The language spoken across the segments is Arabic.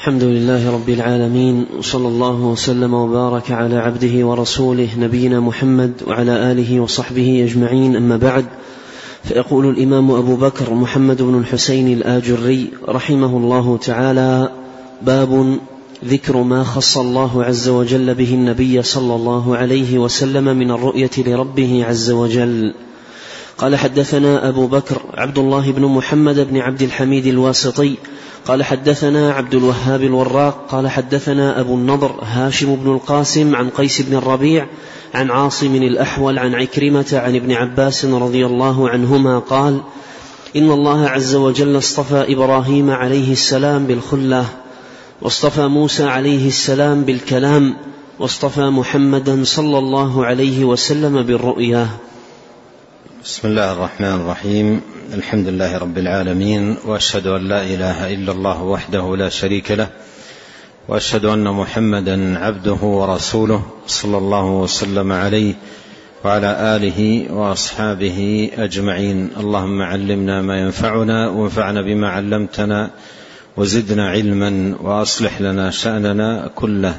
الحمد لله رب العالمين وصلى الله وسلم وبارك على عبده ورسوله نبينا محمد وعلى آله وصحبه أجمعين. أما بعد فيقول الإمام أبو بكر محمد بن الحسين الآجري رحمه الله تعالى باب ذكر ما خص الله عز وجل به النبي صلى الله عليه وسلم من الرؤية لربه عز وجل. قال حدثنا أبو بكر عبد الله بن محمد بن عبد الحميد الواسطي قال حدثنا عبد الوهاب الوراق قال حدثنا أبو النضر هاشم بن القاسم عن قيس بن الربيع عن عاصم الأحول عن عكرمة عن ابن عباس رضي الله عنهما قال إن الله عز وجل اصطفى إبراهيم عليه السلام بالخلة واصطفى موسى عليه السلام بالكلام واصطفى محمدا صلى الله عليه وسلم بالرؤيا بسم الله الرحمن الرحيم. الحمد لله رب العالمين وأشهد أن لا إله إلا الله وحده لا شريك له وأشهد أن محمدا عبده ورسوله صلى الله وسلم عليه وعلى آله وأصحابه أجمعين. اللهم علمنا ما ينفعنا وانفعنا بما علمتنا وزدنا علما وأصلح لنا شأننا كله.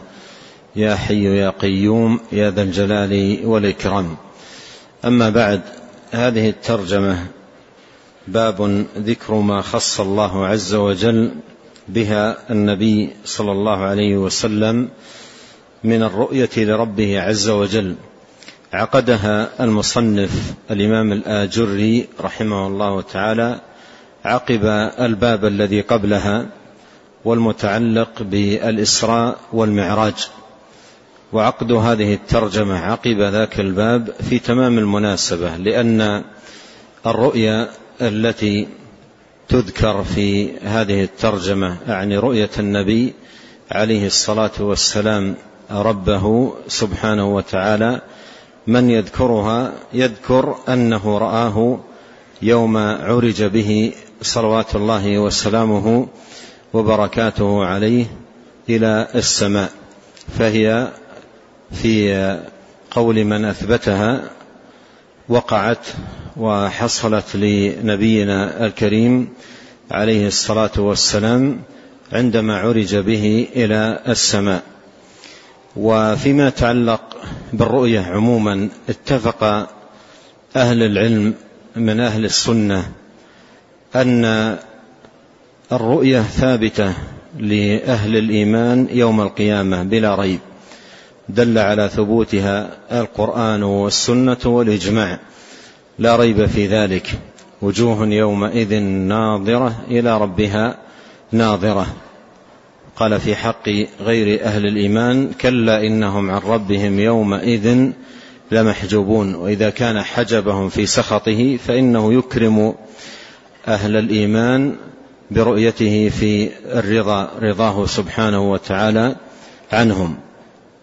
يا حي يا قيوم يا ذا الجلال والإكرام. أما بعد هذه الترجمة باب ذكر ما خص الله عز وجل بها النبي صلى الله عليه وسلم من الرؤية لربه عز وجل. عقدها المصنف الإمام الآجري رحمه الله تعالى عقب الباب الذي قبلها والمتعلق بالإسراء والمعراج. وعقد هذه الترجمة عقب ذاك الباب في تمام المناسبة لأن الرؤيا التي تذكر في هذه الترجمة يعني رؤية النبي عليه الصلاة والسلام ربه سبحانه وتعالى من يذكرها؟ يذكر أنه رآه يوم عرج به صلوات الله وسلامه وبركاته عليه إلى السماء فهي في قول من أثبتها وقعت وحصلت لنبينا الكريم عليه الصلاة والسلام عندما عرج به إلى السماء. وفيما يتعلق بالرؤية عموما اتفق أهل العلم من أهل السنة أن الرؤية ثابتة لأهل الإيمان يوم القيامة بلا ريب. دل على ثبوتها القرآن والسنة والإجماع. لا ريب في ذلك. وجوه يومئذ ناظرة إلى ربها ناظرة. قال في حق غير أهل الإيمان كلا إنهم عن ربهم يومئذ لمحجوبون. وإذا كان حجبهم في سخطه فإنه يكرم أهل الإيمان برؤيته في الرضا رضاه سبحانه وتعالى عنهم.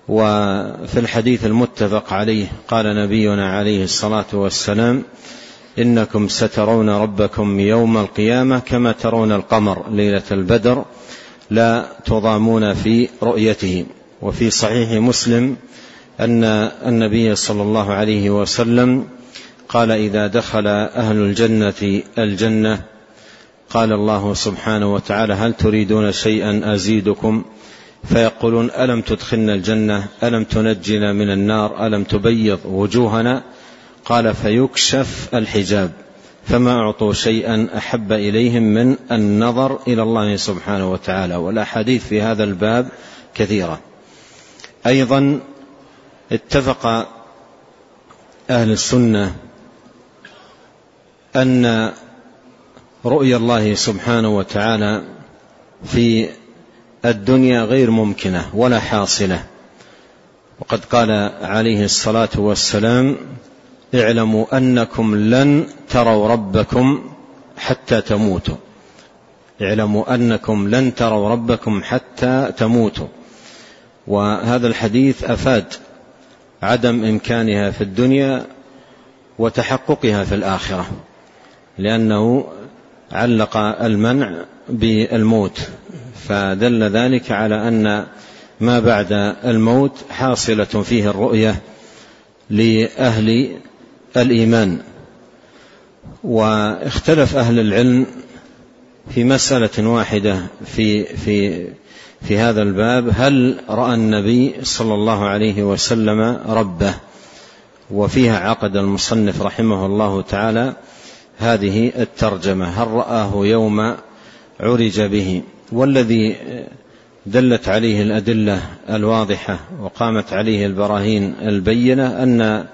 وفي الحديث المتفق عليه قال نبينا عليه الصلاة والسلام إنكم سترون ربكم يوم القيامة كما ترون القمر ليلة البدر لا تضامون في رؤيته. وفي صحيح مسلم أن النبي صلى الله عليه وسلم قال إذا دخل أهل الجنة الجنة قال الله سبحانه وتعالى هل تريدون شيئا أزيدكم؟ فيقولون ألم تدخلنا الجنة؟ ألم تنجنا من النار؟ ألم تبيض وجوهنا؟ قال فيكشف الحجاب فما أعطوا شيئا أحب إليهم من النظر إلى الله سبحانه وتعالى. والأحاديث في هذا الباب كثيرة. أيضا اتفق أهل السنة أن رؤيا الله سبحانه وتعالى في الدنيا غير ممكنة ولا حاصلة. وقد قال عليه الصلاة والسلام اعلموا أنكم لن تروا ربكم حتى تموتوا. اعلموا أنكم لن تروا ربكم حتى تموتوا. وهذا الحديث أفاد عدم إمكانها في الدنيا وتحققها في الآخرة لأنه علق المنع بالموت. فدل ذلك على أن ما بعد الموت حاصلة فيه الرؤية لأهل الإيمان. واختلف أهل العلم في مسألة واحدة في في في هذا الباب. هل رأى النبي صلى الله عليه وسلم ربه؟ وفيها عقد المصنف رحمه الله تعالى هذه الترجمة. هل رآه يوم عرج به؟ والذي دلت عليه الأدلة الواضحة وقامت عليه البراهين البينة أن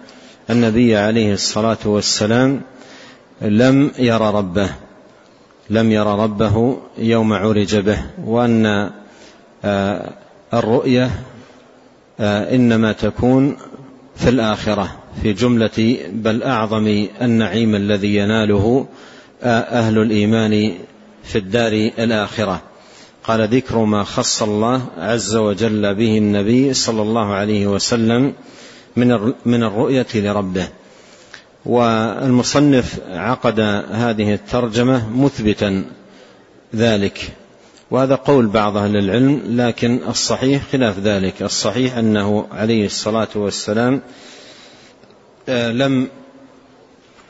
النبي عليه الصلاة والسلام لم ير ربه لم ير ربه يوم عرج به وأن آه، الرؤية آه، إنما تكون في الآخرة في جملة بل أعظم النعيم الذي يناله آه، أهل الإيمان في الدار الآخرة. قال ذكر ما خص الله عز وجل به النبي صلى الله عليه وسلم من من الرؤية لربه. والمصنف عقد هذه الترجمة مثبتا ذلك. وهذا قول بعض أهل العلم لكن الصحيح خلاف ذلك. الصحيح أنه عليه الصلاة والسلام آه، لم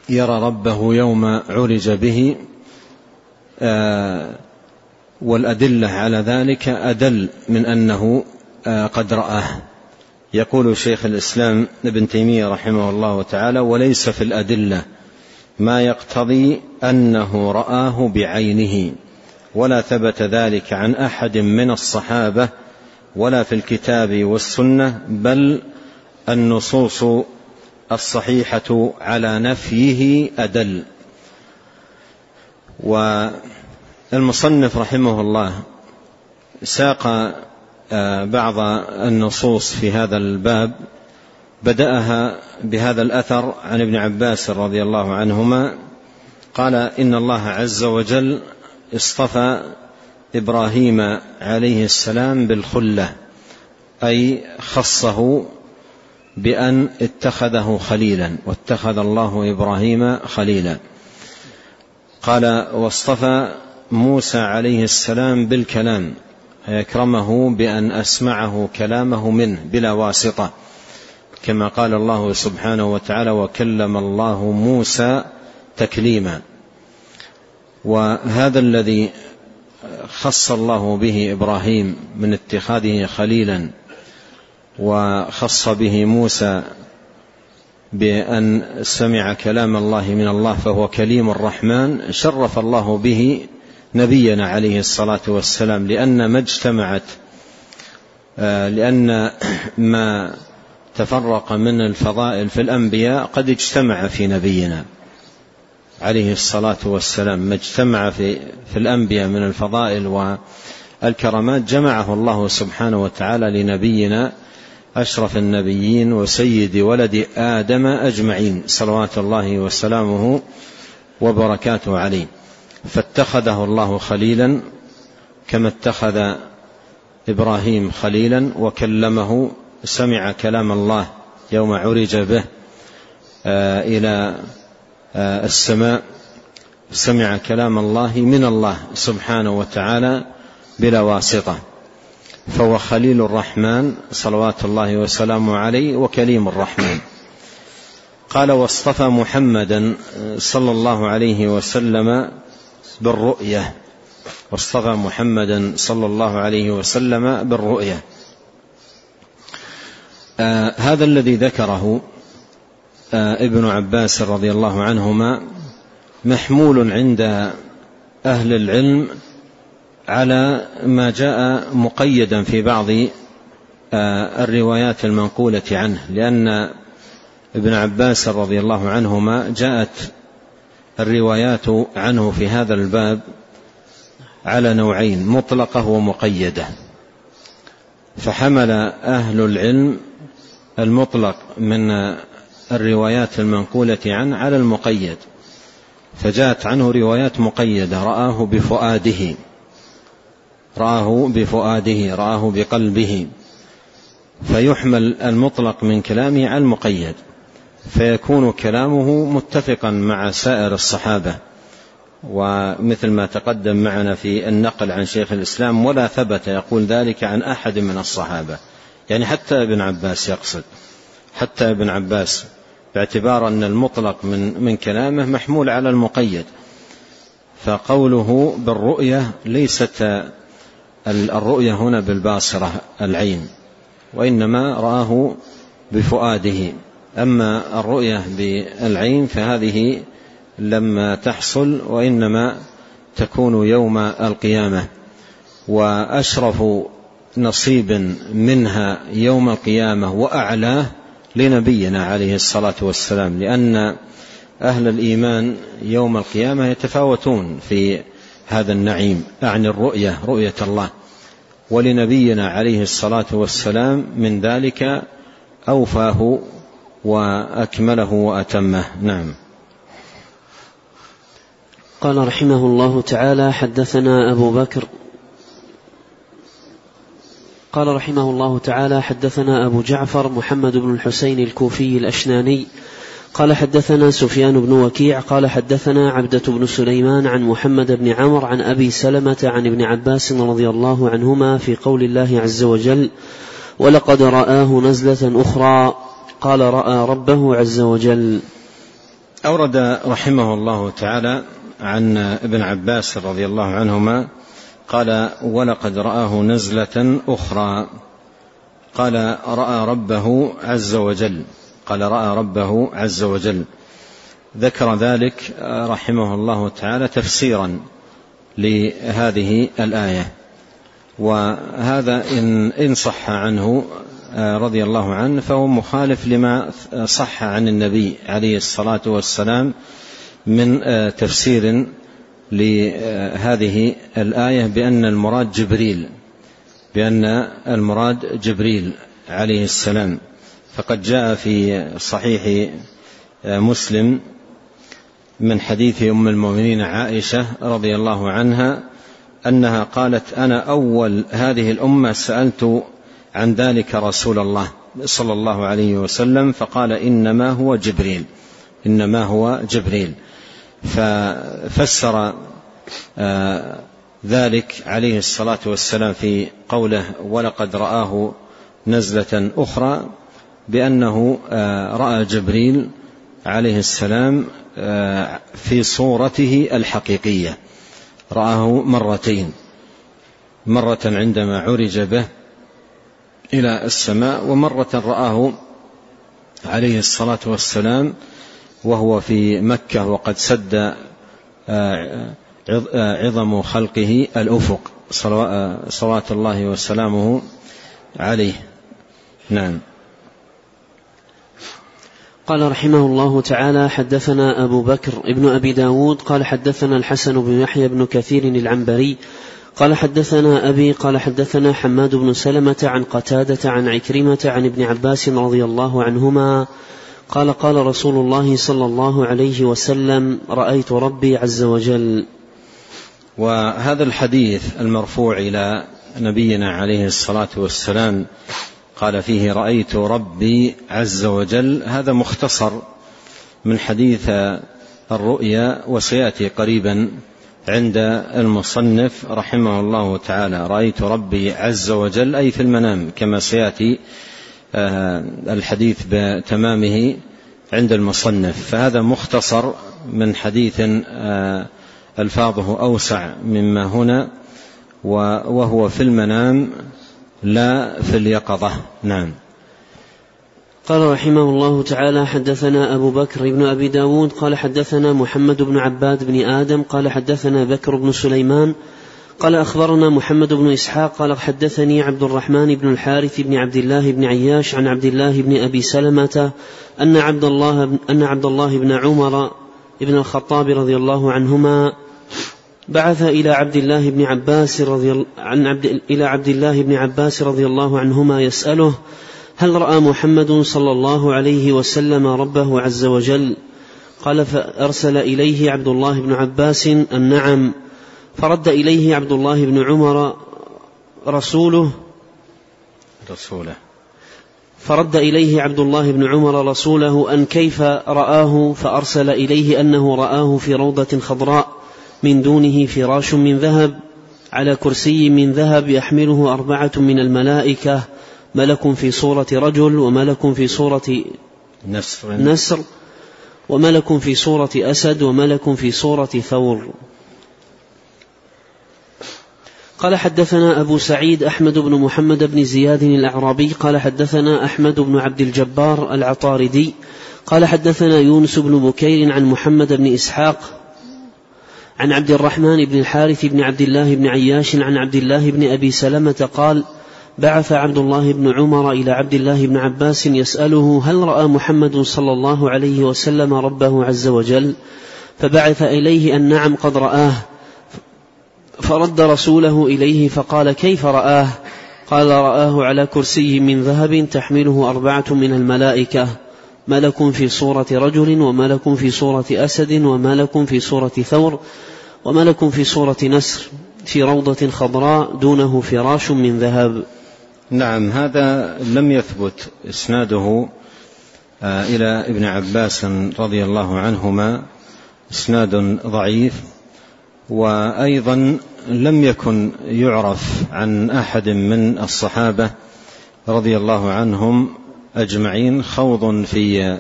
يرى ربه يوم عرج به آه، والأدلة على ذلك أدل من أنه آه، قد رآه. يقول شيخ الإسلام ابن تيمية رحمه الله تعالى وليس في الأدلة ما يقتضي أنه رآه بعينه ولا ثبت ذلك عن أحد من الصحابة ولا في الكتاب والسنة بل النصوص الصحيحة على نفيه أدل. والمصنف رحمه الله ساق آه، بعض النصوص في هذا الباب بدأها بهذا الأثر عن ابن عباس رضي الله عنهما قال إن الله عز وجل اصطفى إبراهيم عليه السلام بالخلة أي خصه بأن اتخذه خليلا واتخذ الله إبراهيم خليلا. قال واصطفى موسى عليه السلام بالكلام أكرمه بأن أسمعه كلامه منه بلا واسطة. كما قال الله سبحانه وتعالى وكلم الله موسى تكليما. وهذا الذي خص الله به إبراهيم من اتخاذه خليلا وخص به موسى بأن سمع كلام الله من الله فهو كليم الرحمن شرف الله به نبينا عليه الصلاة والسلام لأن ما اجتمعت آه، لأن ما تفرق من الفضائل في الأنبياء قد اجتمع في نبينا عليه الصلاة والسلام. ما اجتمع في, في الأنبياء من الفضائل والكرامات جمعه الله سبحانه وتعالى لنبينا أشرف النبيين وسيد ولد آدم أجمعين صلوات الله وسلامه وبركاته عليه. فاتخذه الله خليلا كما اتخذ إبراهيم خليلا وكلمه سمع كلام الله يوم عرج به آه، إلى آه، السماء سمع كلام الله من الله سبحانه وتعالى بلا واسطة. فهو خليل الرحمن صلوات الله وسلامه عليه وكليم الرحمن. قال واصطفى محمدا صلى الله عليه وسلم بالرؤية. واصطفى محمدا صلى الله عليه وسلم بالرؤية. آه هذا الذي ذكره آه ابن عباس رضي الله عنهما محمول عند أهل العلم على ما جاء مقيدا في بعض آه، الروايات المنقولة عنه لأن ابن عباس رضي الله عنهما جاءت الروايات عنه في هذا الباب على نوعين مطلقة ومقيدة. فحمل أهل العلم المطلق من الروايات المنقولة عنه على المقيد. فجاءت عنه روايات مقيدة رآه بفؤاده. رآه بفؤاده رآه بقلبه. فيحمل المطلق من كلامه على المقيد. فيكون كلامه متفقا مع سائر الصحابة. ومثل ما تقدم معنا في النقل عن شيخ الإسلام ولا ثبت يقول ذلك عن أحد من الصحابة. يعني حتى ابن عباس يقصد. حتى ابن عباس باعتبار أن المطلق من, من كلامه محمول على المقيد. فقوله بالرؤية ليست الرؤية هنا بالباصرة العين. وإنما رآه بفؤاده. أما الرؤية بالعين فهذه لما تحصل وإنما تكون يوم القيامة وأشرف نصيب منها يوم القيامة وأعلاه لنبينا عليه الصلاة والسلام لأن أهل الإيمان يوم القيامة يتفاوتون في هذا النعيم أعني الرؤية رؤية الله. ولنبينا عليه الصلاة والسلام من ذلك أوفاه وأكمله وأتمه. نعم. قال رحمه الله تعالى حدثنا أبو بكر قال رحمه الله تعالى حدثنا أبو جعفر محمد بن الحسين الكوفي الأشناني قال حدثنا سفيان بن وكيع قال حدثنا عبدة بن سليمان عن محمد بن عمر عن أبي سلمة عن ابن عباس رضي الله عنهما في قول الله عز وجل ولقد رآه نزلة أخرى قال رأى ربه عز وجل. أورد رحمه الله تعالى عن ابن عباس رضي الله عنهما قال ولقد رآه نزلة أخرى. قال رأى ربه عز وجل. قال رأى ربه عز وجل. ذكر ذلك رحمه الله تعالى تفسيرا لهذه الآية. وهذا إن, إن صح عنه رضي الله عنه فهو مخالف لما صح عن النبي عليه الصلاة والسلام من تفسير لهذه الآية بأن المراد جبريل بأن المراد جبريل عليه السلام. فقد جاء في صحيح مسلم من حديث أم المؤمنين عائشة رضي الله عنها أنها قالت أنا أول هذه الأمة سألت عن ذلك رسول الله صلى الله عليه وسلم فقال إنما هو جبريل إنما هو جبريل. ففسر آه، ذلك عليه الصلاة والسلام في قوله ولقد رآه نزلة أخرى بأنه آه، رأى جبريل عليه السلام آه، في صورته الحقيقية. رآه مرتين مرة عندما عرج به إلى السماء ومرة رآه عليه الصلاة والسلام وهو في مكة وقد سد آه، عظم خلقه الأفق صلوات الله وسلامه عليه. نعم. قال رحمه الله تعالى حدثنا أبو بكر ابن أبي داود قال حدثنا الحسن بن يحيى بن كثير العنبري قال حدثنا أبي قال حدثنا حماد بن سلمة عن قتادة عن عكرمة عن ابن عباس رضي الله عنهما قال قال رسول الله صلى الله عليه وسلم رأيت ربي عز وجل. وهذا الحديث المرفوع إلى نبينا عليه الصلاة والسلام قال فيه رأيت ربي عز وجل. هذا مختصر من حديث الرؤيا وسيأتي قريبا عند المصنف رحمه الله تعالى. رأيت ربي عز وجل أي في المنام كما سيأتي آه، الحديث بتمامه عند المصنف. فهذا مختصر من حديث آه، ألفاظه أوسع مما هنا وهو في المنام لا في اليقظة. نعم. قال رحمه الله تعالى حدثنا أبو بكر بن أبي داود قال حدثنا محمد بن عباد بن آدم قال حدثنا بكر بن سليمان قال أخبرنا محمد بن إسحاق قال حدثني عبد الرحمن بن الحارث بن عبد الله بن عياش عن عبد الله بن أبي سلمة أن عبد الله أن عبد الله بن عمر بن الخطاب رضي الله عنهما بعث إلى عبد الله بن عباس رضي عن عبد إلى عبد الله بن عباس رضي الله عنهما يسأله هل رأى محمد صلى الله عليه وسلم ربه عز وجل؟ قال فأرسل إليه عبد الله بن عباس النعم. فرد إليه عبد الله بن عمر رسوله. رسوله. فرد إليه عبد الله بن عمر رسوله أن كيف رآه؟ فأرسل إليه أنه رآه في روضة خضراء من دونه فراش من ذهب على كرسي من ذهب يحمله أربعة من الملائكة. ملك في صورة رجل وملك في صورة نسر, نسر وملك في صورة أسد وملك في صورة ثور. قال حدثنا أبو سعيد أحمد بن محمد بن زياد الأعرابي قال حدثنا أحمد بن عبد الجبار العطاردي قال حدثنا يونس بن بكير عن محمد بن إسحاق عن عبد الرحمن بن الحارث بن عبد الله بن عياش عن عبد الله بن أبي سلمة قال بعث عبد الله بن عمر إلى عبد الله بن عباس يسأله هل رأى محمد صلى الله عليه وسلم ربه عز وجل؟ فبعث إليه أن نعم قد رآه. فرد رسوله إليه فقال كيف رآه؟ قال رآه على كرسي من ذهب تحمله أربعة من الملائكة. ملك في صورة رجل وملك في صورة أسد وملك في صورة ثور وملك في صورة نسر في روضة خضراء دونه فراش من ذهب. نعم هذا لم يثبت إسناده آه، إلى ابن عباس رضي الله عنهما إسناد ضعيف وأيضا لم يكن يعرف عن أحد من الصحابة رضي الله عنهم أجمعين خوض في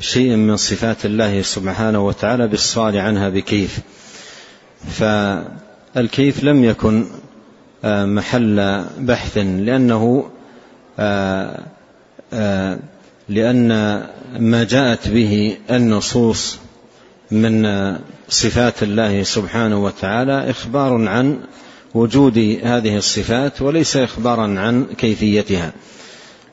شيء من صفات الله سبحانه وتعالى بالسؤال عنها بكيف. فالكيف لم يكن محل بحث لأنه آه، آه، لأن ما جاءت به النصوص من صفات الله سبحانه وتعالى إخبار عن وجود هذه الصفات وليس إخبارا عن كيفيتها.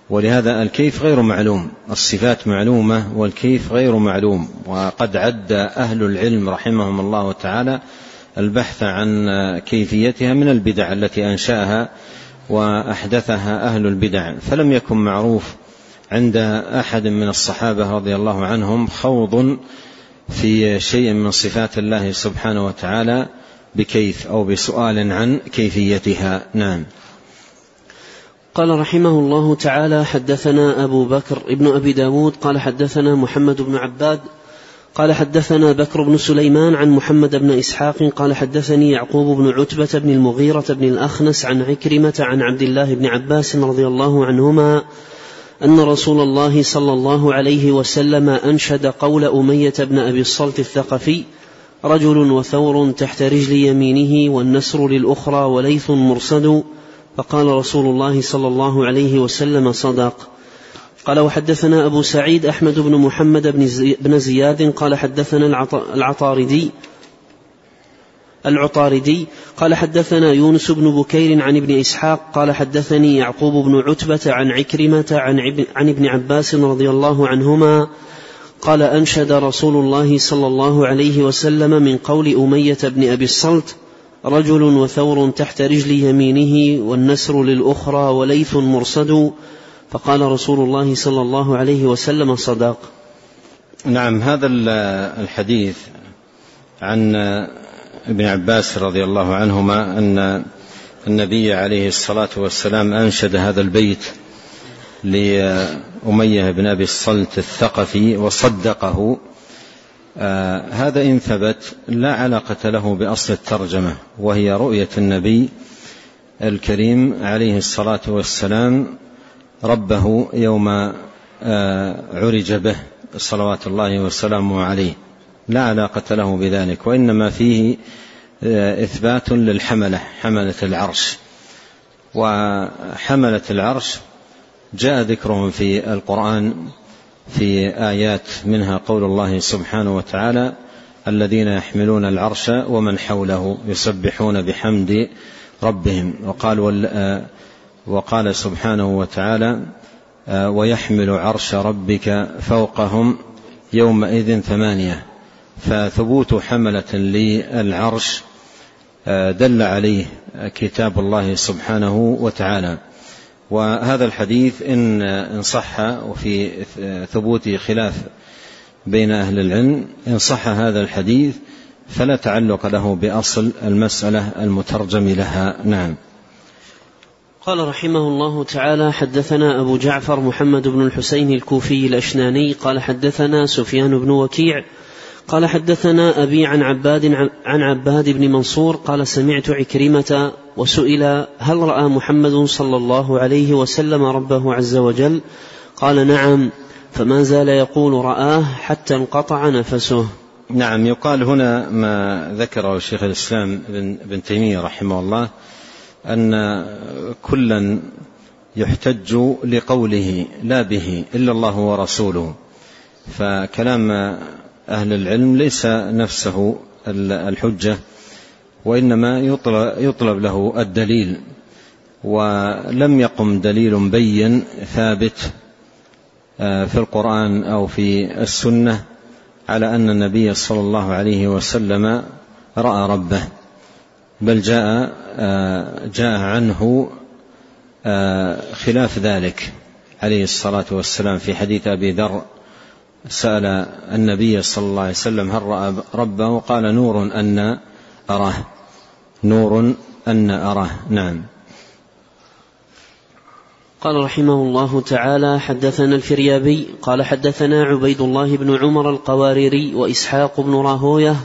ولهذا الكيف غير معلوم الصفات معلومة والكيف غير معلوم. وقد عد أهل العلم رحمهم الله تعالى البحث عن كيفيتها من البدع التي أنشأها وأحدثها أهل البدع. فلم يكن معروف عند أحد من الصحابة رضي الله عنهم خوض في شيء من صفات الله سبحانه وتعالى بكيف أو بسؤال عن كيفيتها. نعم. قال رحمه الله تعالى حدثنا أبو بكر ابن أبي داود قال حدثنا محمد بن عباد قال حدثنا بكر بن سليمان عن محمد بن إسحاق قال حدثني يعقوب بن عتبة بن المغيرة بن الأخنس عن عكرمة عن عبد الله بن عباس رضي الله عنهما أن رسول الله صلى الله عليه وسلم أنشد قول أمية بن أبي الصلت الثقفي رجل وثور تحت رجل يمينه والنسر للأخرى وليث مرصد فقال رسول الله صلى الله عليه وسلم صدق. قال وحدثنا أبو سعيد أحمد بن محمد بن زياد قال حدثنا العطاردي العطاردي قال حدثنا يونس بن بكير عن ابن إسحاق قال حدثني يعقوب بن عتبة عن عكرمة عن, عن ابن عباس رضي الله عنهما قال أنشد رسول الله صلى الله عليه وسلم من قول أمية بن أبي الصلت رجل وثور تحت رجل يمينه والنسر للأخرى وليث مرصد فقال رسول الله صلى الله عليه وسلم صدق نعم هذا الحديث عن ابن عباس رضي الله عنهما أن النبي عليه الصلاة والسلام أنشد هذا البيت لأمية بن أبي الصلت الثقفي وصدقه. آه هذا إن ثبت لا علاقة له بأصل الترجمة وهي رؤية النبي الكريم عليه الصلاة والسلام ربه يوم آه، عرج به. صلوات الله وسلامه عليه. لا علاقة له بذلك وإنما فيه آه، إثبات للحملة حملة العرش. وحملة العرش جاء ذكرهم في القرآن في آيات منها قول الله سبحانه وتعالى الذين يحملون العرش ومن حوله يسبحون بحمد ربهم. وقال آه، وقال سبحانه وتعالى آه، ويحمل عرش ربك فوقهم يومئذ ثمانية. فثبوت حملة للعرش آه، دل عليه كتاب الله سبحانه وتعالى. وهذا الحديث إن إن صح وفي ثبوته خلاف بين أهل العلم إن صح هذا الحديث فلا تعلق له بأصل المسألة المترجم لها. نعم. قال رحمه الله تعالى حدثنا أبو جعفر محمد بن الحسين الكوفي الأشناني قال حدثنا سفيان بن وكيع قال حدثنا أبي عن عباد عن عباد بن منصور قال سمعت عكرمة وسئل هل رأى محمد صلى الله عليه وسلم ربه عز وجل؟ قال نعم فما زال يقول رآه حتى انقطع نفسه. نعم يقال هنا ما ذكره شيخ الإسلام ابن تيمية رحمه الله أن كلا يحتج لقوله لا به إلا الله ورسوله. فكلام أهل العلم ليس نفسه الحجة وإنما يطلب له الدليل. ولم يقم دليل بين ثابت آه، في القرآن أو في السنة على أن النبي صلى الله عليه وسلم رأى ربه بل جاء جاء عنه آه، خلاف ذلك عليه الصلاة والسلام في حديث أبي ذر. سأل النبي صلى الله عليه وسلم هل رأى ربه؟ قال نور أن أراه. نور أن أراه. نعم. قال رحمه الله تعالى حدثنا الفريابي قال حدثنا عبيد الله بن عمر القواريري وإسحاق بن راهوية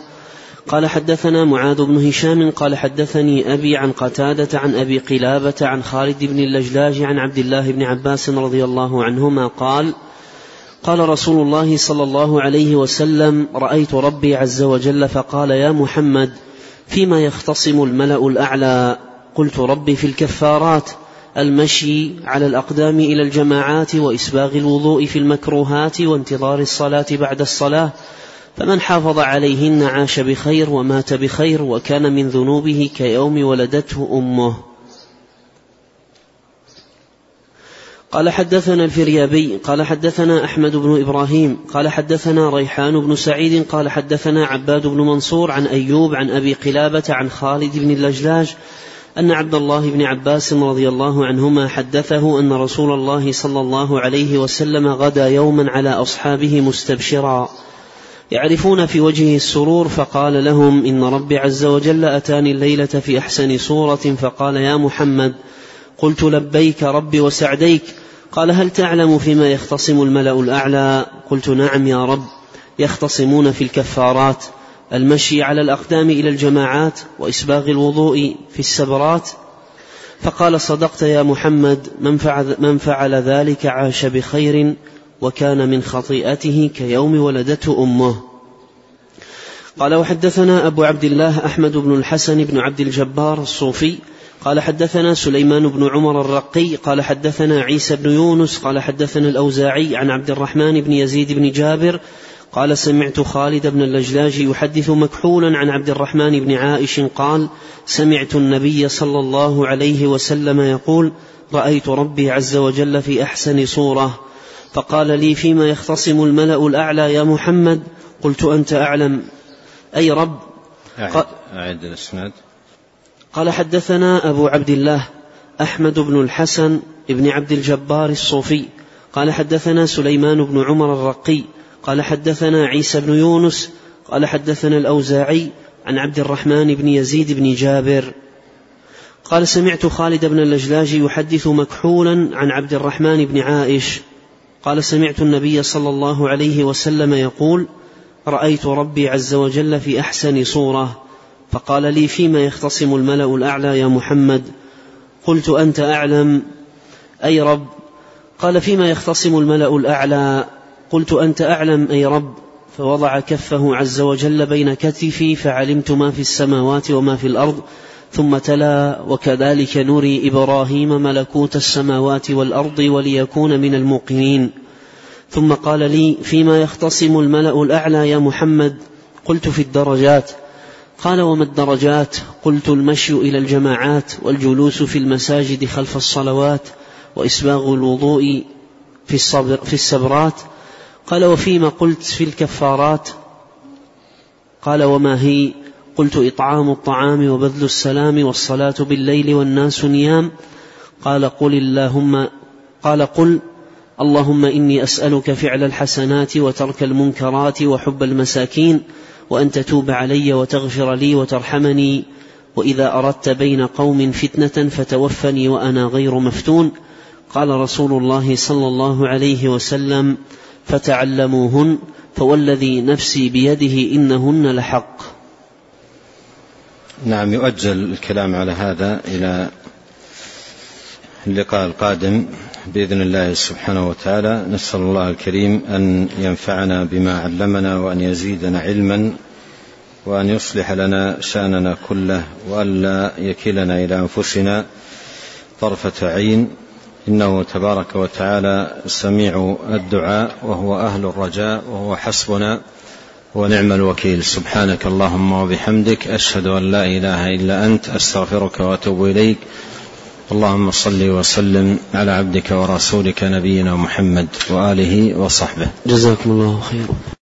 قال حدثنا معاذ بن هشام قال حدثني أبي عن قتادة عن أبي قلابة عن خالد بن اللجلاج عن عبد الله بن عباس رضي الله عنهما قال قال رسول الله صلى الله عليه وسلم رأيت ربي عز وجل فقال يا محمد فيما يختصم الملأ الأعلى؟ قلت ربي في الكفارات المشي على الأقدام إلى الجماعات وإسباغ الوضوء في المكروهات وانتظار الصلاة بعد الصلاة فمن حافظ عليهن عاش بخير ومات بخير وكان من ذنوبه كيوم ولدته أمه. قال حدثنا الفريابي قال حدثنا أحمد بن إبراهيم قال حدثنا ريحان بن سعيد قال حدثنا عباد بن منصور عن أيوب عن أبي قلابة عن خالد بن اللجلاج أن عبد الله بن عباس رضي الله عنهما حدثه أن رسول الله صلى الله عليه وسلم غدا يوما على أصحابه مستبشرا. يعرفون في وجهه السرور فقال لهم إن ربي عز وجل أتاني الليلة في أحسن صورة فقال يا محمد قلت لبيك ربي وسعديك قال هل تعلم فيما يختصم الملأ الأعلى قلت نعم يا رب يختصمون في الكفارات المشي على الأقدام إلى الجماعات وإسباغ الوضوء في السبرات فقال صدقت يا محمد من فعل, من فعل ذلك عاش بخير وكان من خطيئته كيوم ولدته أمه. قال وحدثنا أبو عبد الله أحمد بن الحسن بن عبد الجبار الصوفي. قال حدثنا سليمان بن عمر الرقي. قال حدثنا عيسى بن يونس. قال حدثنا الأوزاعي عن عبد الرحمن بن يزيد بن جابر. قال سمعت خالد بن اللجلاج يحدث مكحولا عن عبد الرحمن بن عائش قال سمعت النبي صلى الله عليه وسلم يقول رأيت ربي عز وجل في أحسن صورة. فقال لي فيما يختصم الملأ الأعلى يا محمد قلت أنت أعلم. أي رب؟ أعد, أعد الإسناد. قال حدثنا أبو عبد الله أحمد بن الحسن بن عبد الجبار الصوفي. قال حدثنا سليمان بن عمر الرقي. قال حدثنا عيسى بن يونس. قال حدثنا الأوزاعي عن عبد الرحمن بن يزيد بن جابر. قال سمعت خالد بن اللجلاج يحدث مكحولا عن عبد الرحمن بن عائش. قال سمعت النبي صلى الله عليه وسلم يقول رأيت ربي عز وجل في أحسن صورة فقال لي فيما يختصم الملأ الأعلى يا محمد؟ قلت أنت أعلم. أي رب؟ قال فيما يختصم الملأ الأعلى. قلت أنت أعلم أي رب؟ فوضع كفه عز وجل بين كتفي فعلمت ما في السماوات وما في الأرض ثم تلا وكذلك نري إبراهيم ملكوت السماوات والأرض وليكون من الموقنين. ثم قال لي فيما يختصم الملأ الأعلى يا محمد؟ قلت في الدرجات. قال وما الدرجات؟ قلت المشي إلى الجماعات والجلوس في المساجد خلف الصلوات وإسباغ الوضوء في, الصبر في السبرات. قال وفيما قلت في الكفارات؟ قال وما هي؟ قلت إطعام الطعام وبذل السلام والصلاة بالليل والناس نيام. قال قل اللهم قال قل اللهم إني أسألك فعل الحسنات وترك المنكرات وحب المساكين وأن تتوب علي وتغفر لي وترحمني. وإذا أردت بين قوم فتنة فتوفني وأنا غير مفتون. قال رسول الله صلى الله عليه وسلم فتعلموهن فوالذي نفسي بيده إنهن لحق. نعم يؤجل الكلام على هذا إلى اللقاء القادم بإذن الله سبحانه وتعالى. نسأل الله الكريم أن ينفعنا بما علمنا وأن يزيدنا علما وأن يصلح لنا شأننا كله وألا يكلنا إلى أنفسنا طرفة عين. إنه تبارك وتعالى سميع الدعاء وهو أهل الرجاء وهو حسبنا. ونعم الوكيل. سبحانك اللهم وبحمدك أشهد أن لا إله إلا أنت أستغفرك وأتوب إليك. اللهم صل وسلم على عبدك ورسولك نبينا محمد وآله وصحبه. جزاكم الله خيرا.